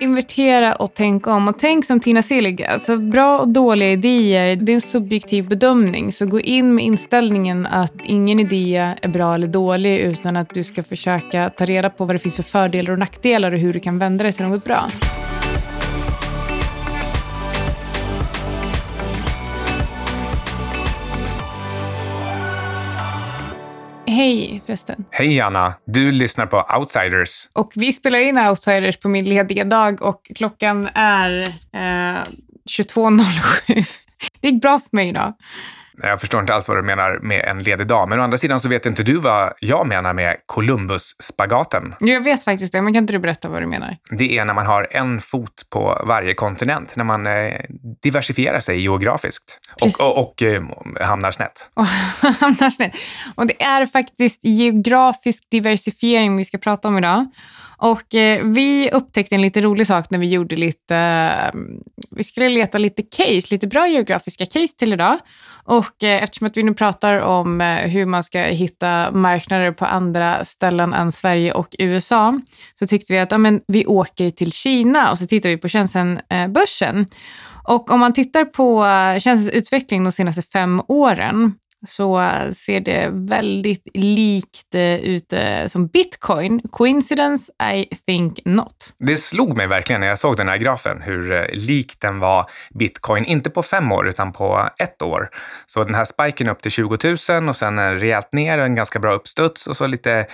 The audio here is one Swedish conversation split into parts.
Invertera och tänk om. Och tänk som Tina Sillig. Alltså, bra och dåliga idéer, det är en subjektiv bedömning. Så gå in med inställningen att ingen idé är bra eller dålig utan att du ska försöka ta reda på vad det finns för fördelar och nackdelar och hur du kan vända det till något bra. Hej förresten. Hej Anna, du lyssnar på Outsiders. Och vi spelar in Outsiders på min lediga dag och klockan är eh, 22.07. Det gick bra för mig idag. Jag förstår inte alls vad du menar med en ledig dag, men å andra sidan så vet inte du vad jag menar med Columbus-spagaten. Jag vet faktiskt det, men kan inte du berätta vad du menar? Det är när man har en fot på varje kontinent, när man eh, diversifierar sig geografiskt och, och, och eh, hamnar snett. Och hamnar snett. Och det är faktiskt geografisk diversifiering vi ska prata om idag. Och eh, vi upptäckte en lite rolig sak när vi gjorde lite, eh, vi skulle leta lite case, lite bra geografiska case till idag. Och eh, eftersom att vi nu pratar om eh, hur man ska hitta marknader på andra ställen än Sverige och USA, så tyckte vi att ja, men, vi åker till Kina och så tittar vi på Shenzhen-börsen. Eh, och om man tittar på eh, Shenzhens utveckling de senaste fem åren så ser det väldigt likt eh, ut eh, som bitcoin. Coincidence? I think not. Det slog mig verkligen när jag såg den här grafen hur eh, lik den var bitcoin, inte på fem år utan på ett år. Så den här spiken upp till 20 000 och sen rejält ner, en ganska bra uppstuds och så lite,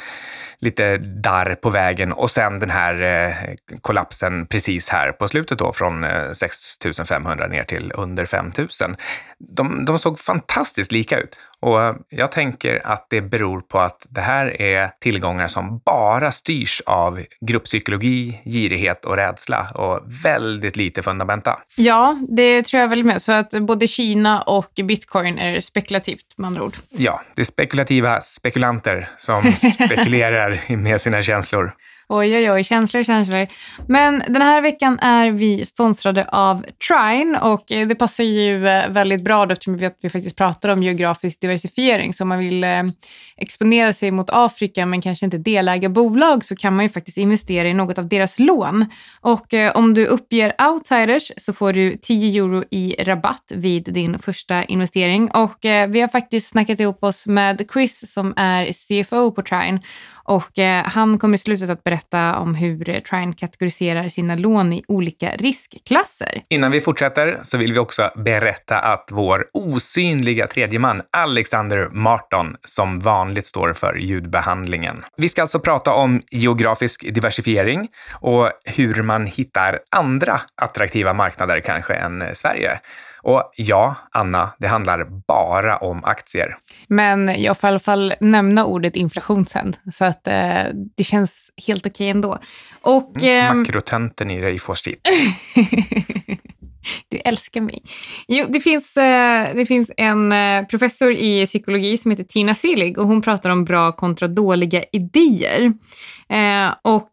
lite darr på vägen och sen den här kollapsen precis här på slutet då från 6 500 ner till under 5 000. De, de såg fantastiskt lika ut. Och jag tänker att det beror på att det här är tillgångar som bara styrs av grupppsykologi, girighet och rädsla och väldigt lite fundamenta. Ja, det tror jag väl med. Så att både Kina och bitcoin är spekulativt med andra ord. Ja, det är spekulativa spekulanter som spekulerar med sina känslor. Oj, oj, oj, känslor, känslor. Men den här veckan är vi sponsrade av Trine och eh, det passar ju eh, väldigt bra då, eftersom vi, vi faktiskt pratar om geografisk diversifiering. Så om man vill eh, exponera sig mot Afrika men kanske inte deläga bolag så kan man ju faktiskt investera i något av deras lån. Och om du uppger outsiders så får du 10 euro i rabatt vid din första investering. Och vi har faktiskt snackat ihop oss med Chris som är CFO på Trine och eh, han kommer i slutet att berätta om hur eh, Trine kategoriserar sina lån i olika riskklasser. Innan vi fortsätter så vill vi också berätta att vår osynliga tredje man Alexander Marton som vanligt står för ljudbehandlingen. Vi ska alltså prata om geografisk diversifiering och hur man hittar andra attraktiva marknader kanske än eh, Sverige. Och ja, Anna, det handlar bara om aktier. Men jag får i alla fall nämna ordet inflation sen, så att eh, det känns helt okej ändå. Och, mm, makrotenten i dig får sitt. Du älskar mig. Jo, det finns, eh, det finns en eh, professor i psykologi som heter Tina Sillig och hon pratar om bra kontra dåliga idéer. Eh, och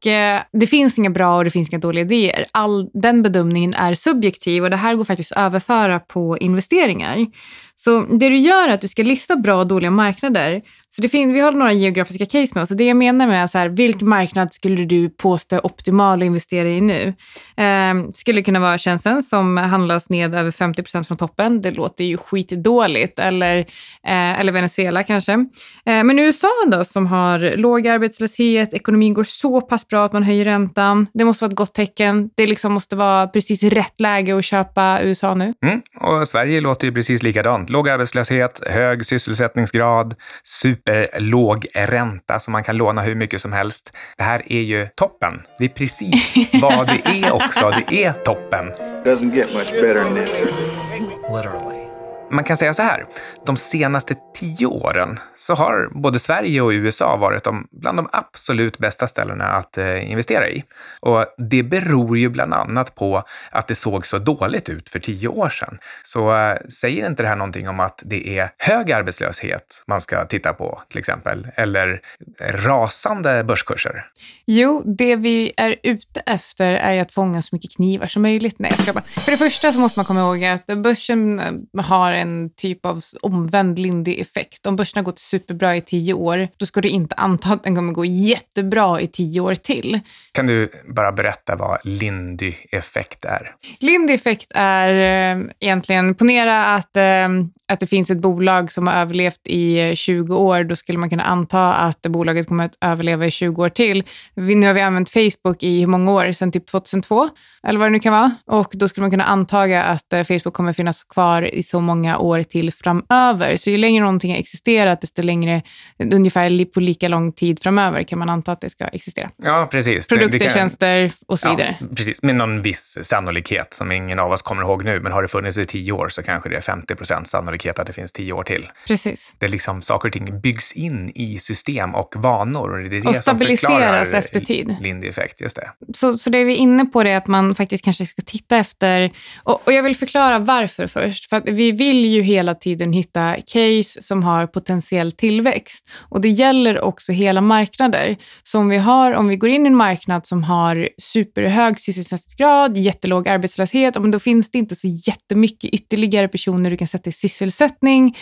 det finns inga bra och det finns inga dåliga idéer. All, den bedömningen är subjektiv och det här går faktiskt att överföra på investeringar. Så det du gör är att du ska lista bra och dåliga marknader. Så det finns, vi har några geografiska case med oss. och det jag menar med är så här, vilken marknad skulle du påstå är optimal att investera i nu? Eh, skulle kunna vara tjänsten som handlar handlas ned över 50 procent från toppen. Det låter ju skitdåligt. Eller, eh, eller Venezuela kanske. Eh, men USA då, som har låg arbetslöshet, ekonomin går så pass bra att man höjer räntan. Det måste vara ett gott tecken. Det liksom måste vara precis rätt läge att köpa USA nu. Mm, och Sverige låter ju precis likadant låg arbetslöshet, hög sysselsättningsgrad, superlåg ränta så man kan låna hur mycket som helst. Det här är ju toppen. Det är precis vad det är också. Det är toppen. Doesn't get much better than this. Literally man kan säga så här, de senaste tio åren så har både Sverige och USA varit de, bland de absolut bästa ställena att eh, investera i. Och det beror ju bland annat på att det såg så dåligt ut för tio år sedan. Så eh, säger inte det här någonting om att det är hög arbetslöshet man ska titta på till exempel, eller rasande börskurser? Jo, det vi är ute efter är att fånga så mycket knivar som möjligt. Nej, jag ska bara. För det första så måste man komma ihåg att börsen eh, har en typ av omvänd Lindy-effekt. Om börsen har gått superbra i tio år, då ska du inte anta att den kommer gå jättebra i tio år till. Kan du bara berätta vad Lindy-effekt är? Lindy-effekt är eh, egentligen, ponera att, eh, att det finns ett bolag som har överlevt i 20 år, då skulle man kunna anta att bolaget kommer att överleva i 20 år till. Nu har vi använt Facebook i hur många år? Sedan typ 2002, eller vad det nu kan vara. Och då skulle man kunna anta att eh, Facebook kommer finnas kvar i så många år till framöver. Så ju längre någonting har existerat, desto längre, ungefär på lika lång tid framöver kan man anta att det ska existera. Ja, precis. Produkter, kan, tjänster och så vidare. Ja, precis, med någon viss sannolikhet som ingen av oss kommer ihåg nu. Men har det funnits i tio år så kanske det är 50 procent sannolikhet att det finns tio år till. Precis. Det är liksom saker och ting byggs in i system och vanor. Och, det är det och stabiliseras efter tid. Lindy-effekt, just det. Så, så det vi är inne på det är att man faktiskt kanske ska titta efter, och, och jag vill förklara varför först. För att vi vill vill ju hela tiden hitta case som har potentiell tillväxt. Och det gäller också hela marknader. Så om vi, har, om vi går in i en marknad som har superhög sysselsättningsgrad, jättelåg arbetslöshet, då finns det inte så jättemycket ytterligare personer du kan sätta i sysselsättning.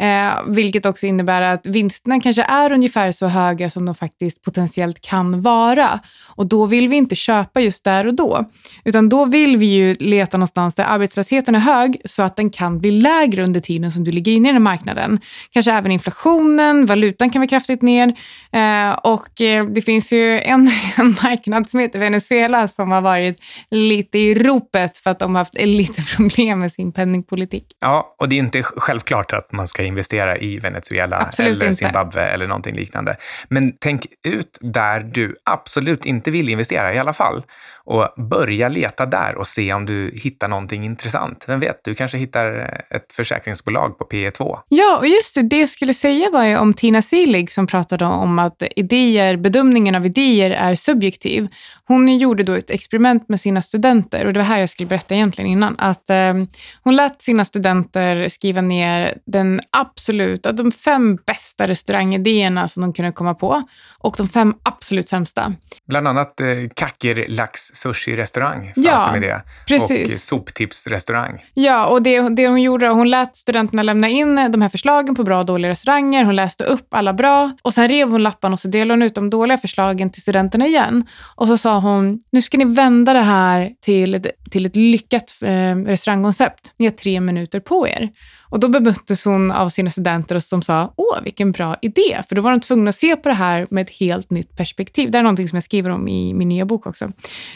Eh, vilket också innebär att vinsterna kanske är ungefär så höga som de faktiskt potentiellt kan vara. Och då vill vi inte köpa just där och då, utan då vill vi ju leta någonstans där arbetslösheten är hög så att den kan bli lägre under tiden som du ligger inne i den marknaden. Kanske även inflationen, valutan kan vara kraftigt ner eh, och eh, det finns ju en, en marknad som heter Venezuela som har varit lite i ropet för att de har haft lite problem med sin penningpolitik. Ja, och det är inte självklart att man ska investera i Venezuela absolut eller inte. Zimbabwe eller någonting liknande. Men tänk ut där du absolut inte vill investera i alla fall och börja leta där och se om du hittar någonting intressant. Vem vet, du kanske hittar ett försäkringsbolag på P2. Ja, och just det, det jag skulle säga var ju om Tina Seelig som pratade om att idéer, bedömningen av idéer är subjektiv. Hon gjorde då ett experiment med sina studenter och det var här jag skulle berätta egentligen innan. Att eh, hon lät sina studenter skriva ner den absoluta, de fem bästa restaurangidéerna som de kunde komma på och de fem absolut sämsta. Bland annat eh, Kackerlax sushi-restaurang ja, idé. Precis. Och soptips-restaurang. Ja, och det, det hon gjorde, hon lät studenterna lämna in de här förslagen på bra och dåliga restauranger. Hon läste upp alla bra och sen rev hon lapparna och så delade hon ut de dåliga förslagen till studenterna igen. Och så sa hon, nu ska ni vända det här till till ett lyckat eh, restaurangkoncept. Ni har tre minuter på er. Och då bemöttes hon av sina studenter som sa, åh vilken bra idé, för då var de tvungna att se på det här med ett helt nytt perspektiv. Det är någonting som jag skriver om i min nya bok också.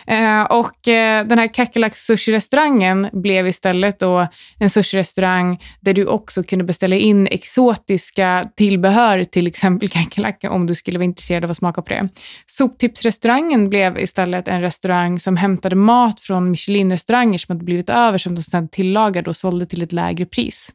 Eh, och eh, den här Kackerlacks sushi-restaurangen blev istället då en sushi-restaurang där du också kunde beställa in exotiska tillbehör, till exempel kackerlacka, om du skulle vara intresserad av att smaka på det. Soptipsrestaurangen blev istället en restaurang som hämtade mat från Michelin-restauranger som hade blivit över, som de sedan tillagade och sålde till ett lägre pris.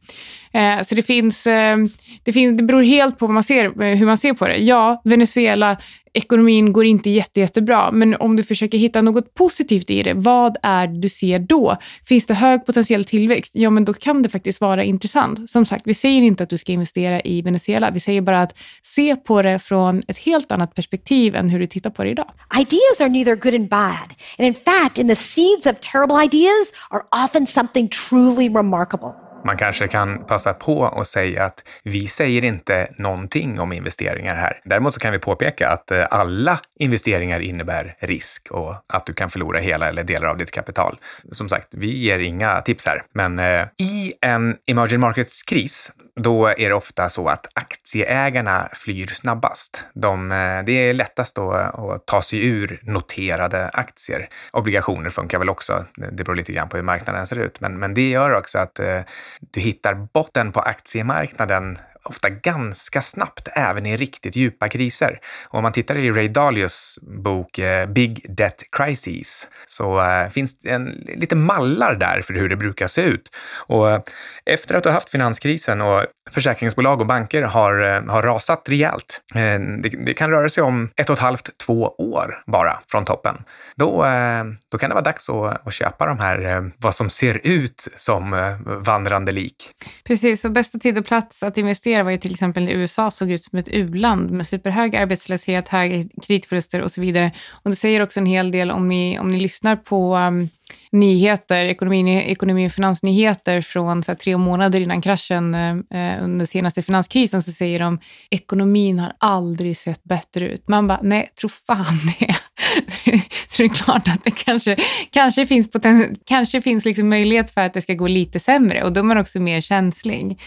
Eh, så det finns, eh, det finns, det beror helt på vad man ser, eh, hur man ser på det. Ja, Venezuela, ekonomin går inte jätte, jättebra, men om du försöker hitta något positivt i det, vad är det du ser då? Finns det hög potentiell tillväxt? Ja, men då kan det faktiskt vara intressant. Som sagt, vi säger inte att du ska investera i Venezuela. Vi säger bara att se på det från ett helt annat perspektiv än hur du tittar på det idag. Ideas are neither good and bad. And in fact, in the seeds of terrible ideas are often something truly remarkable. Man kanske kan passa på att säga att vi säger inte någonting om investeringar här. Däremot så kan vi påpeka att eh, alla investeringar innebär risk och att du kan förlora hela eller delar av ditt kapital. Som sagt, vi ger inga tips här, men eh, i en emerging markets-kris då är det ofta så att aktieägarna flyr snabbast. De, eh, det är lättast då att ta sig ur noterade aktier. Obligationer funkar väl också. Det beror lite grann på hur marknaden ser ut, men, men det gör också att du hittar botten på aktiemarknaden ofta ganska snabbt, även i riktigt djupa kriser. Och om man tittar i Ray Dalios bok eh, Big Debt Crises så eh, finns det en, lite mallar där för hur det brukar se ut. Och eh, efter att du har haft finanskrisen och försäkringsbolag och banker har, har rasat rejält, det, det kan röra sig om ett och ett halvt, två år bara från toppen. Då, då kan det vara dags att, att köpa de här, vad som ser ut som vandrande lik. Precis, och bästa tid och plats att investera var ju till exempel när USA såg ut som ett u-land med superhög arbetslöshet, höga kreditförluster och så vidare. Och det säger också en hel del om ni, om ni lyssnar på um, nyheter, ekonomi, ekonomi och finansnyheter från så här, tre månader innan kraschen eh, eh under senaste finanskrisen så säger de ekonomin har aldrig sett bättre ut. Man bara, nej, tro fan det. så det är klart att det kanske, kanske finns, poten, kanske finns liksom möjlighet för att det ska gå lite sämre och då är man också mer känslig.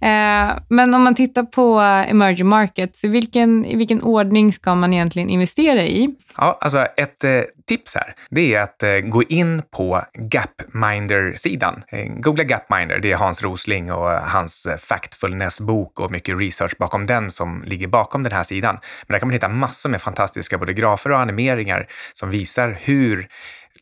Eh, men om man tittar på emerging markets, i vilken, i vilken ordning ska man egentligen investera i? Ja, alltså ett eh, tips här, det är att eh, gå in på Gapminder-sidan. Googla Gapminder, det är Hans Rosling och hans Factfulness-bok och mycket research bakom den som ligger bakom den här sidan. Men där kan man hitta massor med fantastiska både grafer och animeringar som visar hur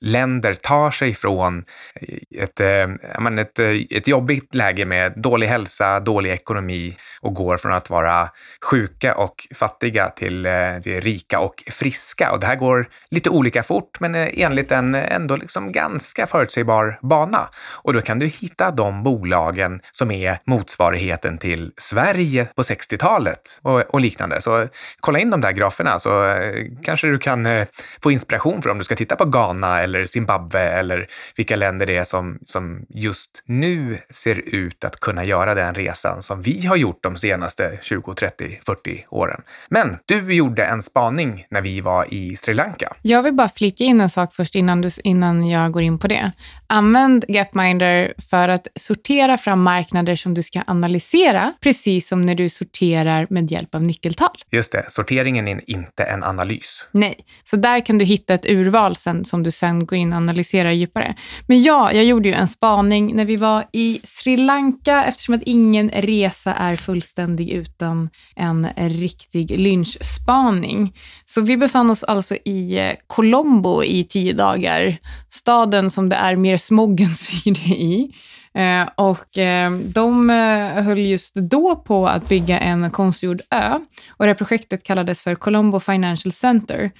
länder tar sig från eh, ett, eh, ett, eh, ett jobbigt läge med dålig hälsa, dålig ekonomi och går från att vara sjuka och fattiga till, till rika och friska. Och det här går lite olika fort, men enligt en ändå liksom ganska förutsägbar bana. Och då kan du hitta de bolagen som är motsvarigheten till Sverige på 60-talet och, och liknande. Så kolla in de där graferna så kanske du kan få inspiration för om du ska titta på Ghana eller Zimbabwe eller vilka länder det är som, som just nu ser ut att kunna göra den resan som vi har gjort de senaste 20, 30, 40 åren. Men du gjorde en spaning när vi var i Sri Lanka. Jag vill bara flika in en sak först innan, du, innan jag går in på det. Använd Gapminder för att sortera fram marknader som du ska analysera, precis som när du sorterar med hjälp av nyckeltal. Just det, sorteringen är inte en analys. Nej, så där kan du hitta ett urval sen, som du sen går in och analyserar djupare. Men ja, jag gjorde ju en spaning när vi var i Sri Lanka, eftersom att ingen resa är fullständig utan en riktig lynchspaning. Så vi befann oss alltså i eh, Colombo i tio dagar, staden som det är mer mer smoggen syre i. Eh, och eh, de eh, höll just då på att bygga en konstgjord ö och det projektet kallades för Colombo Financial Center.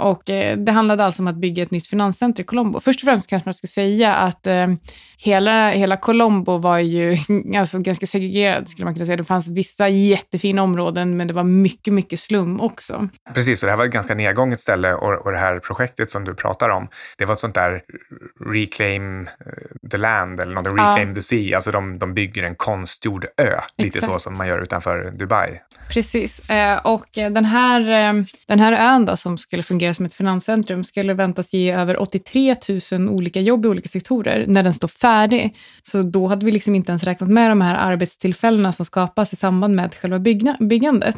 Och det handlade alltså om att bygga ett nytt finanscenter i Colombo. Först och främst kanske man ska säga att hela, hela Colombo var ju alltså ganska segregerad, skulle man kunna säga. Det fanns vissa jättefina områden, men det var mycket, mycket slum också. Precis, och det här var ett ganska nedgånget ställe och, och det här projektet som du pratar om, det var ett sånt där reclaim the land eller något, Reclaim ja. the Sea, alltså de, de bygger en konstgjord ö, lite Exakt. så som man gör utanför Dubai. Precis, eh, och den här, eh, den här ön då, som skulle fungera som ett finanscentrum skulle väntas ge över 83 000 olika jobb i olika sektorer när den står färdig. Så då hade vi liksom inte ens räknat med de här arbetstillfällena som skapas i samband med själva byggandet.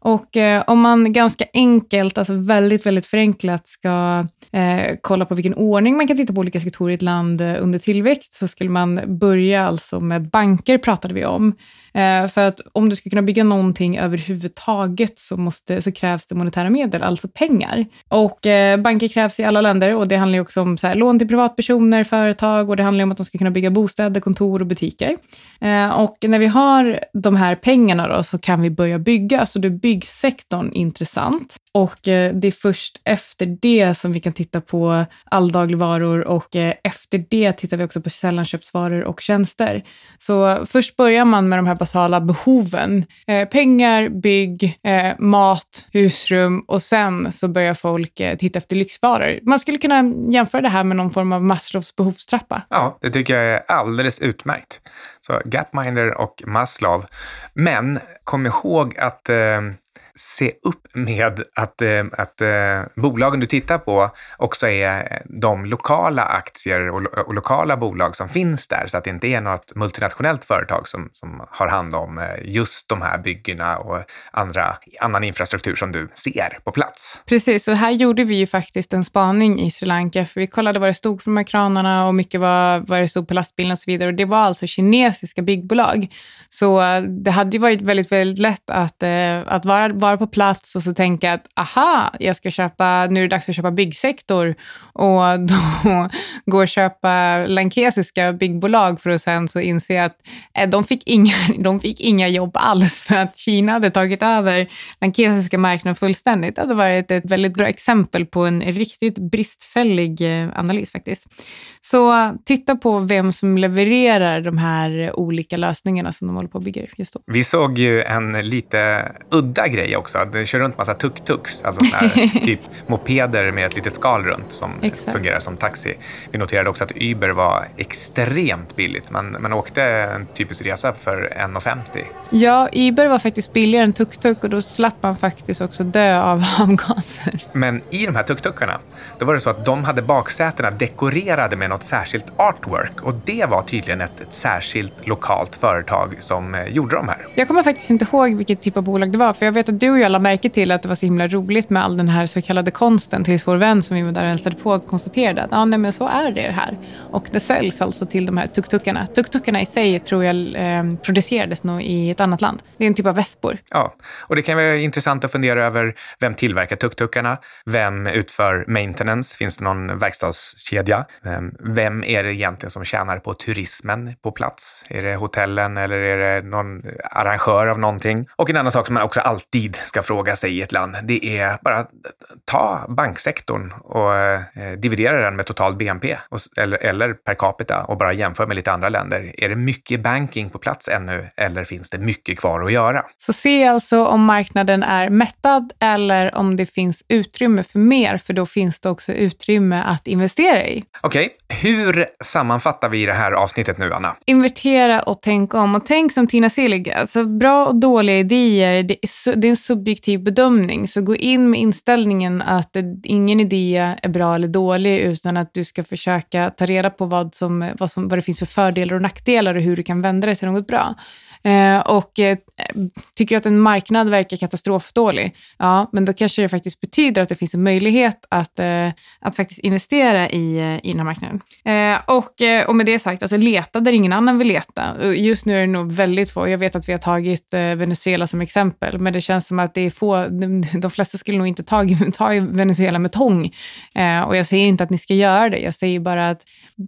Och eh, om man ganska enkelt, alltså väldigt, väldigt förenklat ska eh, kolla på vilken ordning man kan titta på olika sektorer i ett land eh, under tillväxt, så skulle man börja alltså med banker, pratade vi om. Eh, för att om du ska kunna bygga någonting överhuvudtaget så, måste, så krävs det monetära medel, alltså pengar. Och eh, banker krävs i alla länder och det handlar ju också om så här, lån till privatpersoner, företag och det handlar om att de ska kunna bygga bostäder, kontor och butiker. Eh, och när vi har de här pengarna då, så kan vi börja bygga. Så då är byggsektorn intressant. Och eh, det är först efter det som vi kan titta på alldagligvaror och eh, efter det tittar vi också på sällanköpsvaror och tjänster. Så först börjar man med de här basala behoven. Eh, pengar, bygg, eh, mat, husrum och sen så börjar folk eh, titta efter lyxvaror. Man skulle kunna jämföra det här med någon form av Maslows behovstrappa. Ja, det tycker jag är alldeles utmärkt. Så Gapminder och Maslow. Men kom ihåg att eh, se upp med att, eh, att eh, bolagen du tittar på också är eh, de lokala aktier och, och, lokala bolag som finns där, så att det inte är något multinationellt företag som, som har hand om eh, just de här byggena och andra, annan infrastruktur som du ser på plats. Precis, och här gjorde vi ju faktiskt en spaning i Sri Lanka, för vi kollade vad det stod på de här kranarna och mycket vad, vad det stod på lastbilen och så vidare. Och det var alltså kinesiska byggbolag. Så eh, det hade ju varit väldigt, väldigt lätt att, eh, att vara, vara på plats och så tänka att aha, jag ska köpa, nu är det dags att köpa byggsektor och då gå och köpa lankesiska byggbolag för att sen så inse att eh, de fick, inga, de fick inga jobb alls för att Kina hade tagit över lankesiska marknaden fullständigt. Det hade varit ett väldigt bra exempel på en riktigt bristfällig eh, analys faktiskt. Så titta på vem som levererar de här olika lösningarna som de håller på att bygga just då. Vi såg ju en lite udda grej också. Det kör runt massa tuk-tuks, alltså här, typ mopeder med ett litet skal runt som Exakt. fungerar som taxi. Vi noterade också att Uber var extremt billigt. Man, man åkte en typisk resa för 1,50. Ja, Uber var faktiskt billigare än tuk-tuk och då slapp man faktiskt också dö av avgaser. Men i de här tuk-tukarna, då var det så att de hade baksätena dekorerade med något särskilt artwork och det var tydligen ett, ett särskilt lokalt företag som eh, gjorde de här. Jag kommer faktiskt inte ihåg vilket typ av bolag det var, för jag vet att du du och jag lade märke till att det var så himla roligt med all den här så kallade konsten tills vår vän som vi var där och hälsade på konstaterade att ah, nej, men så är det här. Och det säljs alltså till de här tuk-tukarna. Tuk-tukarna i sig tror jag eh, producerades nog i ett annat land. Det är en typ av vespor. Ja, och det kan vara intressant att fundera över vem tillverkar tuk-tukarna? Vem utför maintenance? Finns det någon verkstadskedja? Vem är det egentligen som tjänar på turismen på plats? Är det hotellen eller är det någon arrangör av någonting? Och en annan sak som man också alltid ska fråga sig i ett land, det är bara ta banksektorn och eh, dividera den med total BNP och, eller, eller per capita och bara jämför med lite andra länder. Är det mycket banking på plats ännu eller finns det mycket kvar att göra? Så se alltså om marknaden är mättad eller om det finns utrymme för mer, för då finns det också utrymme att investera i. Okej, hur sammanfattar vi det här avsnittet nu, Anna? Invertera och tänk om. Och tänk som Tina Sillig, alltså bra och dåliga idéer, det är, su- det är en subjektiv bedömning. Så gå in med inställningen att eh, ingen idé är bra eller dålig, utan att du ska försöka ta reda på vad, som, vad, som, vad det finns för fördelar och nackdelar och hur du kan vända det till något bra. Eh, och eh, tycker att en marknad verkar katastrofdålig, ja, men då kanske det faktiskt betyder att det finns en möjlighet att, eh, att faktiskt investera i, eh, i den här marknaden. Eh, och, eh, och med det sagt, alltså leta där ingen annan vill leta. Just nu är det nog väldigt få. Jag vet att vi har tagit Venezuela som exempel, men det känns som att det är få. De, de flesta skulle nog inte ta, ta Venezuela med tång. Och jag säger inte att ni ska göra det. Jag säger bara att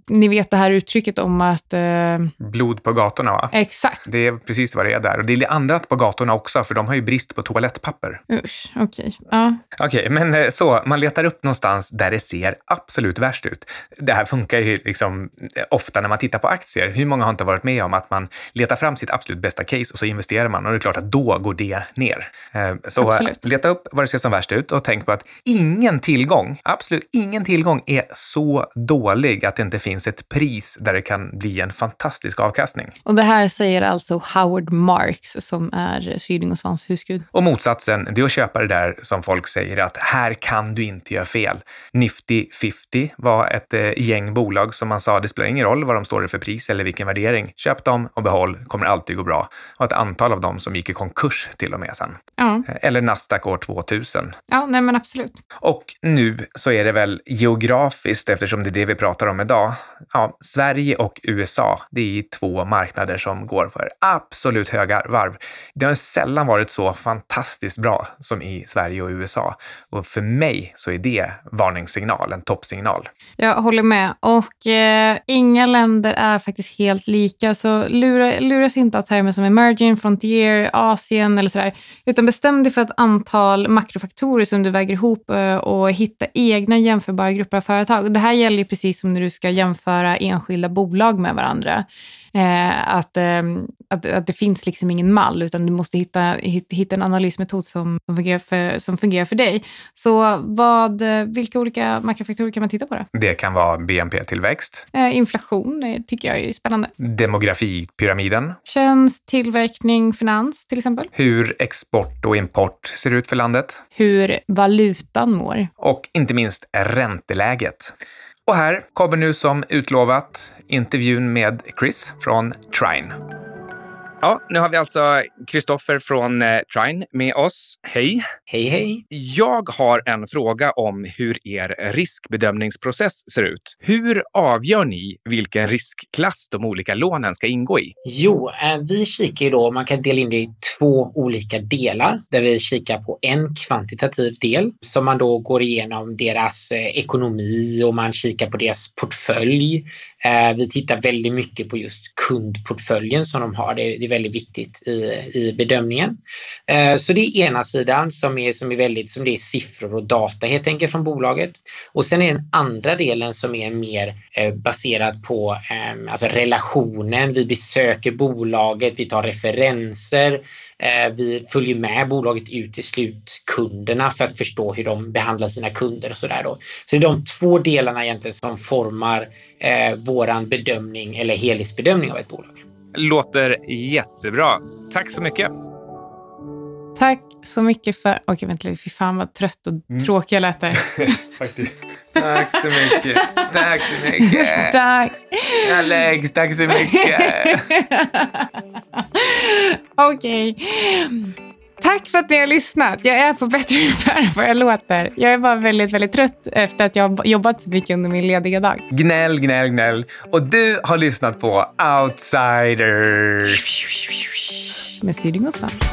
ni vet det här uttrycket om att... Blod på gatorna, va? exakt. Det precis vad det är där. Och det är annat på gatorna också, för de har ju brist på toalettpapper. Usch, okej. Ja. Okej, men eh, så, man letar upp någonstans där det ser absolut värst ut. Det här funkar ju liksom eh, ofta när man tittar på aktier. Hur många har inte varit med om att man letar fram sitt absolut bästa case och så investerar man och det är klart att då går det ner. Eh, Så Absolut. leta upp vad det ser som värst ut och tänk på att ingen tillgång, absolut ingen tillgång är så dålig att det inte finns ett pris där det kan bli en fantastisk avkastning. Och det här säger alltså Howard Marks som är Syding och Svans husgud. Och motsatsen, det är att köpa det där som folk säger att här kan du inte göra fel. Nifty 50 var ett eh, gäng bolag som man sa, det spelar ingen roll vad de står i för pris eller vilken värdering. Köp dem och behåll, kommer alltid gå bra. Och ett antal av dem som gick i konkurs till och med sen. Ja, Eh, Eller Nasdaq år 2000. ja nej men absolut. Och nu så är det väl geografiskt, eftersom det är det vi pratar om idag. Ja, Sverige och USA, det är två marknader som går för absolut höga varv. Det har sällan varit så fantastiskt bra som i Sverige och USA. Och för mig så är det varningssignal, en toppsignal. Jag håller med. Och eh, inga länder är faktiskt helt lika. Så lura, luras inte av termer som emerging, frontier, Asien eller sådär. Utan bestäm dig för ett antal makrofaktorer som du väger ihop eh, och hitta egna jämförbara grupper av företag. Och det här gäller ju precis som när du ska jämföra enskilda bolag med varandra. Eh, att, eh, att, att det finns liksom ingen mall, utan du måste hitta, hitta, en analysmetod som, som, fungerar för, som fungerar för dig. Så vad, vilka olika makrofaktorer kan man titta på då? Det kan vara BNP-tillväxt, Eh, inflation eh, tycker jag är spännande. demografipyramiden, Tjänst, tillverkning, finans till exempel. hur export och import ser ut för landet Hur valutan mår. och inte minst ränteläget. Och här kommer nu som utlovat intervjun med Chris från Trine. Ja, nu har vi alltså Kristoffer från eh, Trine med oss. Hej! Hej, hej. Jag har en fråga om hur er riskbedömningsprocess ser ut. Hur avgör ni vilken riskklass de olika lånen ska ingå i? Jo, eh, vi kikar ju då, man kan dela in det i två olika delar där vi kikar på en kvantitativ del som man då går igenom deras eh, ekonomi och man kikar på deras portfölj. Eh, Vi tittar väldigt mycket på just kundportföljen som de har. Det är, det är väldigt viktigt i, i bedömningen. Eh, Så det är ena sidan som är, som är väldigt, som det är siffror och data helt enkelt från bolaget. Och sen är den andra delen som är mer eh, baserad på eh, alltså relationen. Vi besöker bolaget, vi tar referenser. Eh, vi följer med bolaget ut till slutkunderna för att förstå hur de behandlar sina kunder och sådär då. Så det är de två delarna egentligen som formar eh, våran bedömning eller helhetsbedömning av ett bolag. Låter jättebra. Tack så mycket. Tack så mycket för... Okej, vänta lite. Fy fan vad trött och Mm. tråkig jag lät där. Faktiskt. Tack så mycket. Tack så mycket. Tack. Alex, tack så mycket. Okej. Tack för att ni har lyssnat. Jag är på bättre humör än vad jag låter. Jag är bara väldigt, väldigt trött efter att jag har jobbat så mycket under min lediga dag. Gnäll, gnäll, gnäll. Och du har lyssnat på Outsiders. Med Syding och Svamp.